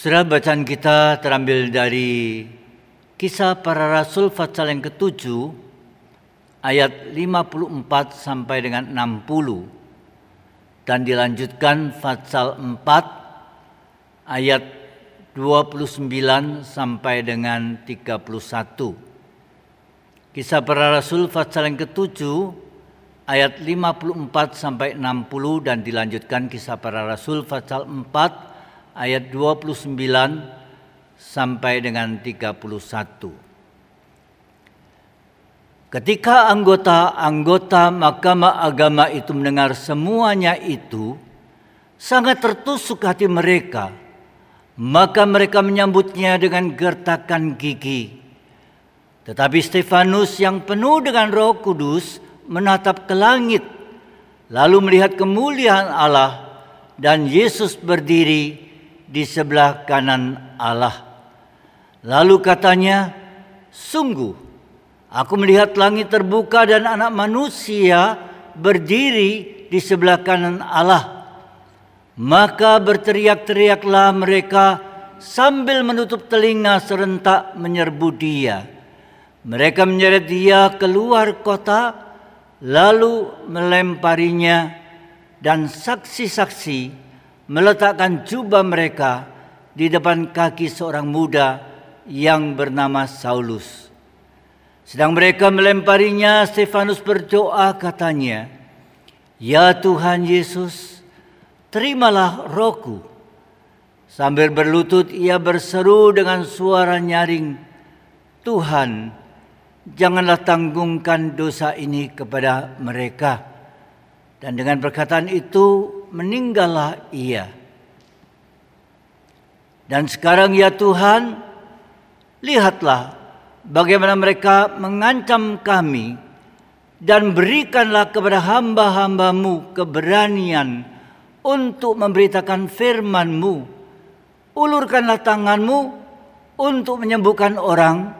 Surah bacaan kita terambil dari Kisah Para Rasul pasal yang ketujuh ayat 54 sampai dengan 60 dan dilanjutkan pasal 4 ayat 29 sampai dengan 31. Kisah Para Rasul pasal yang ketujuh ayat 54 sampai 60 dan dilanjutkan Kisah Para Rasul pasal 4 ayat 29 sampai dengan 31. Ketika anggota-anggota Mahkamah Agama itu mendengar semuanya itu, sangat tertusuk hati mereka. Maka mereka menyambutnya dengan gertakan gigi. Tetapi Stefanus yang penuh dengan Roh Kudus menatap ke langit, lalu melihat kemuliaan Allah dan Yesus berdiri di sebelah kanan Allah. Lalu katanya, "Sungguh, aku melihat langit terbuka dan Anak Manusia berdiri di sebelah kanan Allah." Maka berteriak-teriaklah mereka sambil menutup telinga serentak menyerbu Dia. Mereka menyeret Dia keluar kota, lalu melemparinya, dan saksi-saksi meletakkan jubah mereka di depan kaki seorang muda yang bernama Saulus. Sedang mereka melemparinya, Stefanus berdoa katanya, Ya Tuhan Yesus, terimalah rohku. Sambil berlutut ia berseru dengan suara nyaring, Tuhan, janganlah tanggungkan dosa ini kepada mereka. Dan dengan perkataan itu meninggallah ia. Dan sekarang ya Tuhan, lihatlah bagaimana mereka mengancam kami dan berikanlah kepada hamba-hambamu keberanian untuk memberitakan firman-Mu. Ulurkanlah tanganmu untuk menyembuhkan orang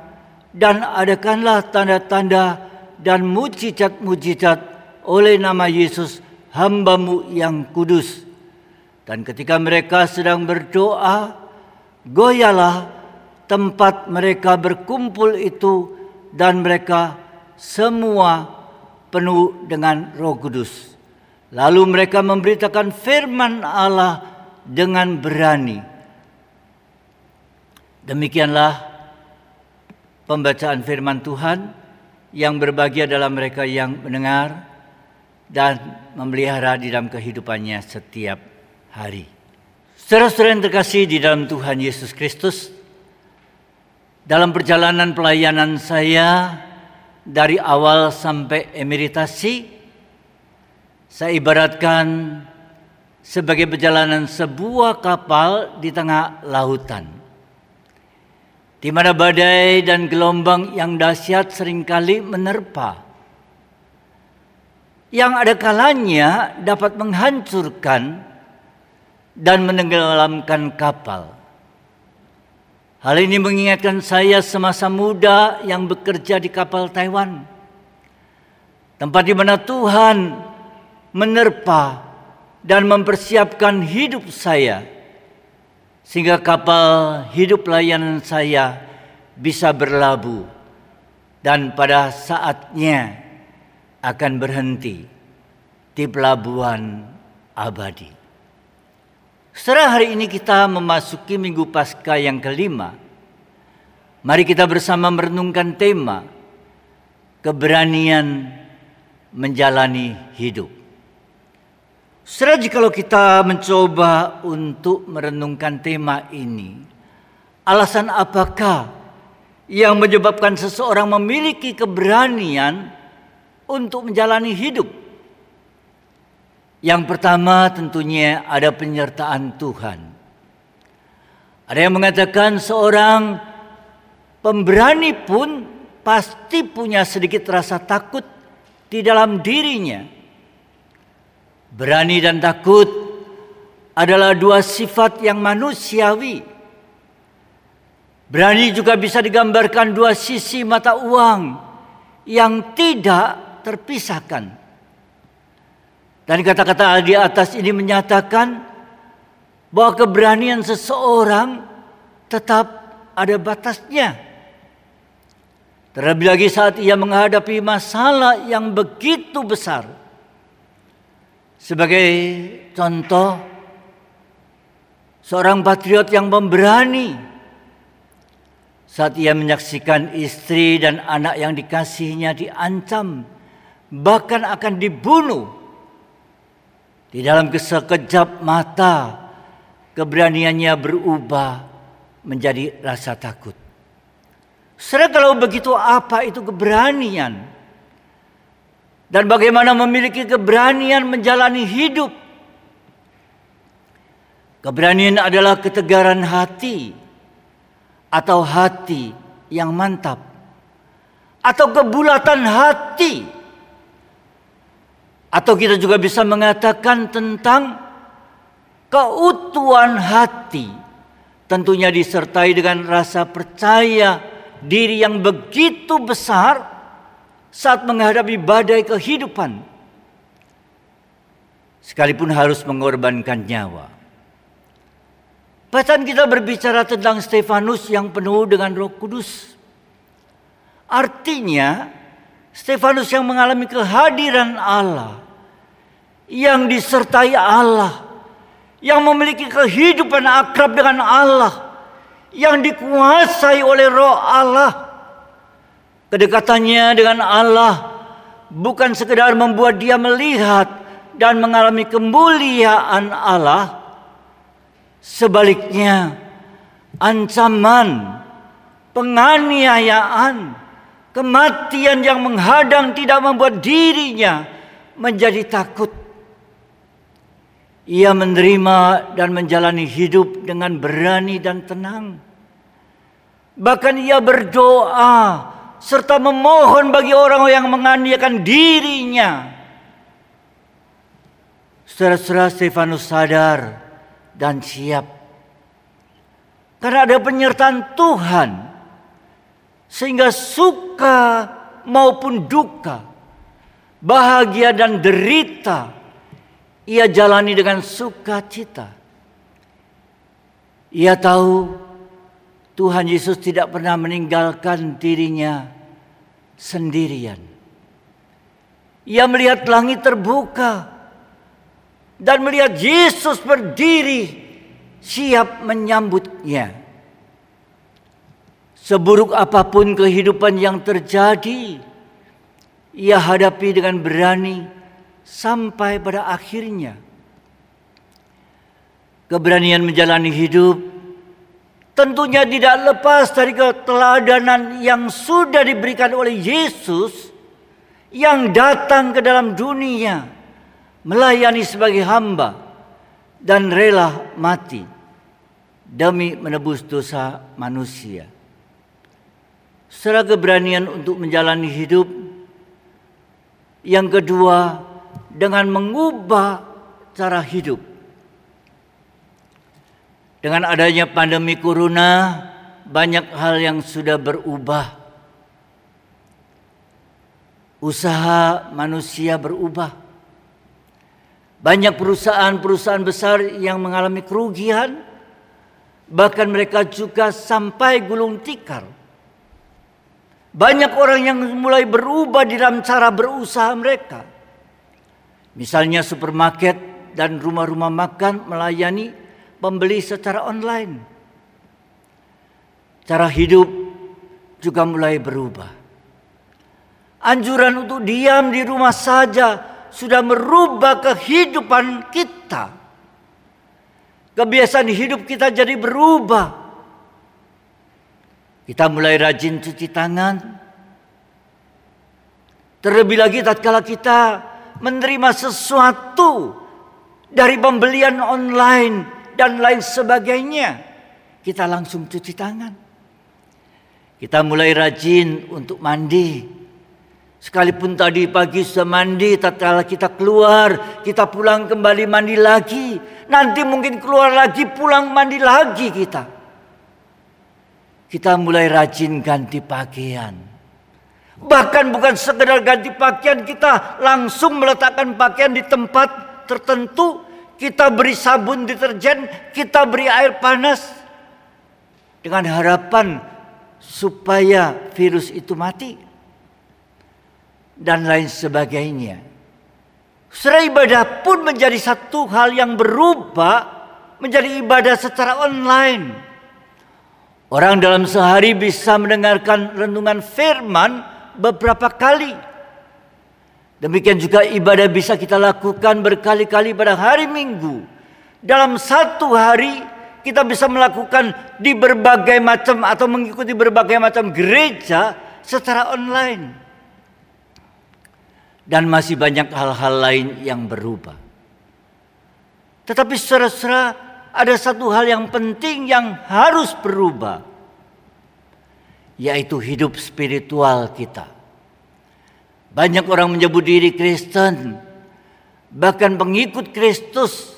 dan adakanlah tanda-tanda dan mujizat-mujizat oleh nama Yesus hambamu yang kudus. Dan ketika mereka sedang berdoa, goyalah tempat mereka berkumpul itu dan mereka semua penuh dengan roh kudus. Lalu mereka memberitakan firman Allah dengan berani. Demikianlah pembacaan firman Tuhan yang berbahagia dalam mereka yang mendengar dan memelihara di dalam kehidupannya setiap hari. Saudara-saudara yang terkasih di dalam Tuhan Yesus Kristus, dalam perjalanan pelayanan saya dari awal sampai emeritasi, saya ibaratkan sebagai perjalanan sebuah kapal di tengah lautan. Di mana badai dan gelombang yang dahsyat sering kali menerpa yang ada kalanya dapat menghancurkan dan menenggelamkan kapal. Hal ini mengingatkan saya semasa muda yang bekerja di kapal Taiwan. Tempat di mana Tuhan menerpa dan mempersiapkan hidup saya sehingga kapal hidup layanan saya bisa berlabuh dan pada saatnya akan berhenti di pelabuhan abadi. Setelah hari ini kita memasuki minggu pasca yang kelima. Mari kita bersama merenungkan tema keberanian menjalani hidup. Setelah kalau kita mencoba untuk merenungkan tema ini, alasan apakah yang menyebabkan seseorang memiliki keberanian untuk menjalani hidup. Yang pertama tentunya ada penyertaan Tuhan. Ada yang mengatakan seorang pemberani pun pasti punya sedikit rasa takut di dalam dirinya. Berani dan takut adalah dua sifat yang manusiawi. Berani juga bisa digambarkan dua sisi mata uang yang tidak terpisahkan. Dan kata-kata di atas ini menyatakan bahwa keberanian seseorang tetap ada batasnya. Terlebih lagi saat ia menghadapi masalah yang begitu besar. Sebagai contoh, seorang patriot yang memberani saat ia menyaksikan istri dan anak yang dikasihnya diancam, bahkan akan dibunuh. Di dalam sekejap mata, keberaniannya berubah menjadi rasa takut. Saudara kalau begitu apa itu keberanian? Dan bagaimana memiliki keberanian menjalani hidup? Keberanian adalah ketegaran hati atau hati yang mantap atau kebulatan hati atau kita juga bisa mengatakan tentang keutuhan hati tentunya disertai dengan rasa percaya diri yang begitu besar saat menghadapi badai kehidupan. Sekalipun harus mengorbankan nyawa. Bacaan kita berbicara tentang Stefanus yang penuh dengan roh kudus. Artinya, Stefanus yang mengalami kehadiran Allah. Yang disertai Allah yang memiliki kehidupan akrab dengan Allah, yang dikuasai oleh Roh Allah. Kedekatannya dengan Allah bukan sekedar membuat dia melihat dan mengalami kemuliaan Allah, sebaliknya ancaman, penganiayaan, kematian yang menghadang tidak membuat dirinya menjadi takut ia menerima dan menjalani hidup dengan berani dan tenang. Bahkan ia berdoa serta memohon bagi orang yang menganiakan dirinya. Saudara-saudara Stefanus sadar dan siap. Karena ada penyertaan Tuhan. Sehingga suka maupun duka. Bahagia dan derita ia jalani dengan sukacita. Ia tahu Tuhan Yesus tidak pernah meninggalkan dirinya sendirian. Ia melihat langit terbuka dan melihat Yesus berdiri siap menyambutnya. Seburuk apa pun kehidupan yang terjadi, ia hadapi dengan berani sampai pada akhirnya keberanian menjalani hidup tentunya tidak lepas dari keteladanan yang sudah diberikan oleh Yesus yang datang ke dalam dunia melayani sebagai hamba dan rela mati demi menebus dosa manusia. Secara keberanian untuk menjalani hidup. Yang kedua, dengan mengubah cara hidup. Dengan adanya pandemi corona, banyak hal yang sudah berubah. Usaha manusia berubah. Banyak perusahaan-perusahaan besar yang mengalami kerugian, bahkan mereka juga sampai gulung tikar. Banyak orang yang mulai berubah di dalam cara berusaha mereka. Misalnya supermarket dan rumah-rumah makan melayani pembeli secara online. Cara hidup juga mulai berubah. Anjuran untuk diam di rumah saja sudah merubah kehidupan kita. Kebiasaan hidup kita jadi berubah. Kita mulai rajin cuci tangan. Terlebih lagi tatkala kita menerima sesuatu dari pembelian online dan lain sebagainya, kita langsung cuci tangan. Kita mulai rajin untuk mandi. Sekalipun tadi pagi sudah mandi, tatkala kita keluar, kita pulang kembali mandi lagi. Nanti mungkin keluar lagi, pulang mandi lagi kita. Kita mulai rajin ganti pakaian. Bahkan bukan sekedar ganti pakaian kita langsung meletakkan pakaian di tempat tertentu. kita beri sabun deterjen, kita beri air panas dengan harapan supaya virus itu mati dan lain sebagainya. Saudara ibadah pun menjadi satu hal yang berubah menjadi ibadah secara online. Orang dalam sehari bisa mendengarkan renungan firman beberapa kali. Demikian juga ibadah bisa kita lakukan berkali-kali pada hari Minggu. Dalam satu hari kita bisa melakukan di berbagai macam atau mengikuti berbagai macam gereja secara online. Dan masih banyak hal-hal lain yang berubah. Tetapi secara ada satu hal yang penting yang harus berubah. Yaitu hidup spiritual kita. Banyak orang menyebut diri Kristen, bahkan pengikut Kristus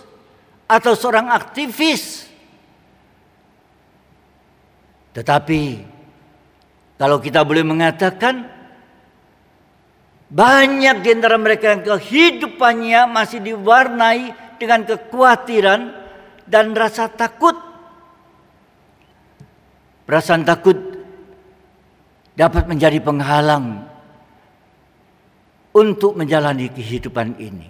atau seorang aktivis. Tetapi kalau kita boleh mengatakan banyak di antara mereka yang kehidupannya masih diwarnai dengan kekhawatiran dan rasa takut. Perasaan takut dapat menjadi penghalang untuk menjalani kehidupan ini.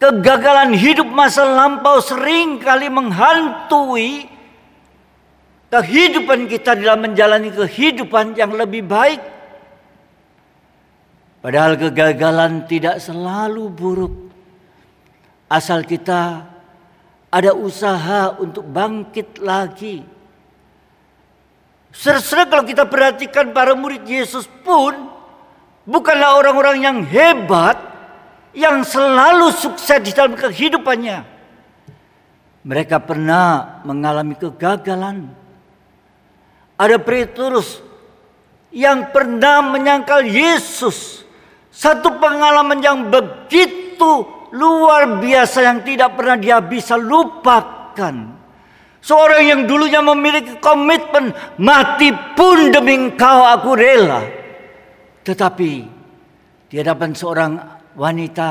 Kegagalan hidup masa lampau sering kali menghantui kehidupan kita dalam menjalani kehidupan yang lebih baik. Padahal kegagalan tidak selalu buruk. Asal kita ada usaha untuk bangkit lagi. Sersa kalau kita perhatikan para murid Yesus pun bukanlah orang-orang yang hebat yang selalu sukses di dalam kehidupannya. Mereka pernah mengalami kegagalan. Ada Petrus yang pernah menyangkal Yesus. Satu pengalaman yang begitu luar biasa yang tidak pernah dia bisa lupakan. Seorang yang dulunya memiliki komitmen mati pun demi engkau aku rela. Tetapi di hadapan seorang wanita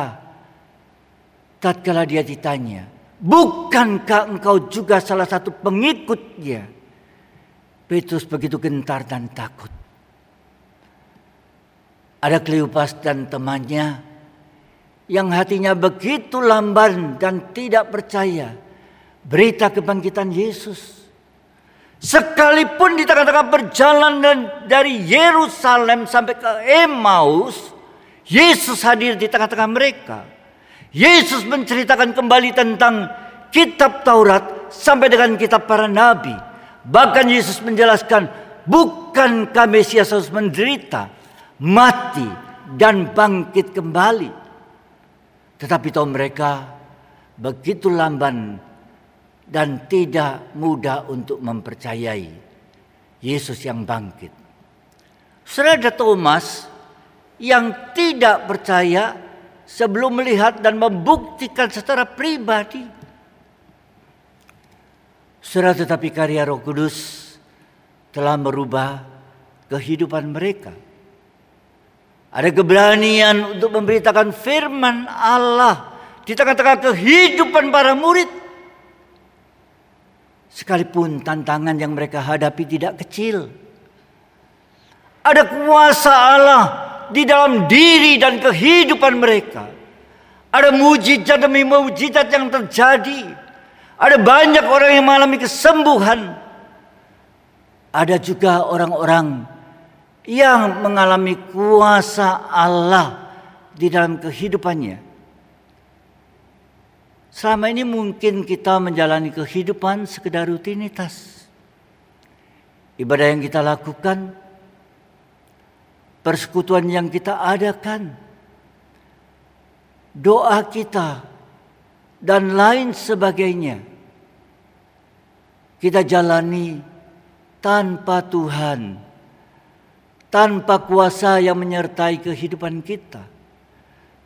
tatkala dia ditanya, "Bukankah engkau juga salah satu pengikutnya?" Petrus begitu gentar dan takut. Ada Kleopas dan temannya yang hatinya begitu lamban dan tidak percaya berita kebangkitan Yesus. Sekalipun di tengah-tengah perjalanan dari Yerusalem sampai ke Emmaus, Yesus hadir di tengah-tengah mereka. Yesus menceritakan kembali tentang kitab Taurat sampai dengan kitab para nabi. Bahkan Yesus menjelaskan, bukankah Mesias harus menderita, mati, dan bangkit kembali. Tetapi tahu mereka begitu lamban dan tidak mudah untuk mempercayai Yesus yang bangkit. Saudara Thomas yang tidak percaya sebelum melihat dan membuktikan secara pribadi. Saudara tetapi karya Roh Kudus telah merubah kehidupan mereka. Ada keberanian untuk memberitakan firman Allah di tengah-tengah kehidupan para murid. Sekalipun tantangan yang mereka hadapi tidak kecil. Ada kuasa Allah di dalam diri dan kehidupan mereka. Ada mujizat demi mujizat yang terjadi. Ada banyak orang yang mengalami kesembuhan. Ada juga orang-orang yang mengalami kuasa Allah di dalam kehidupannya. Selama ini mungkin kita menjalani kehidupan sekedar rutinitas. Ibadah yang kita lakukan, persekutuan yang kita adakan, doa kita, dan lain sebagainya. Kita jalani tanpa Tuhan, tanpa kuasa yang menyertai kehidupan kita.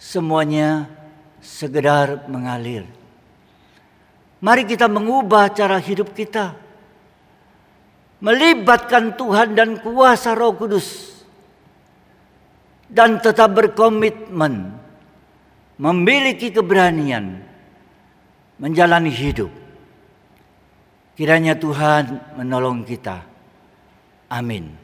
Semuanya sekedar mengalir. Mari kita mengubah cara hidup kita. Melibatkan Tuhan dan kuasa Roh Kudus. Dan tetap berkomitmen memiliki keberanian menjalani hidup. Kiranya Tuhan menolong kita. Amin.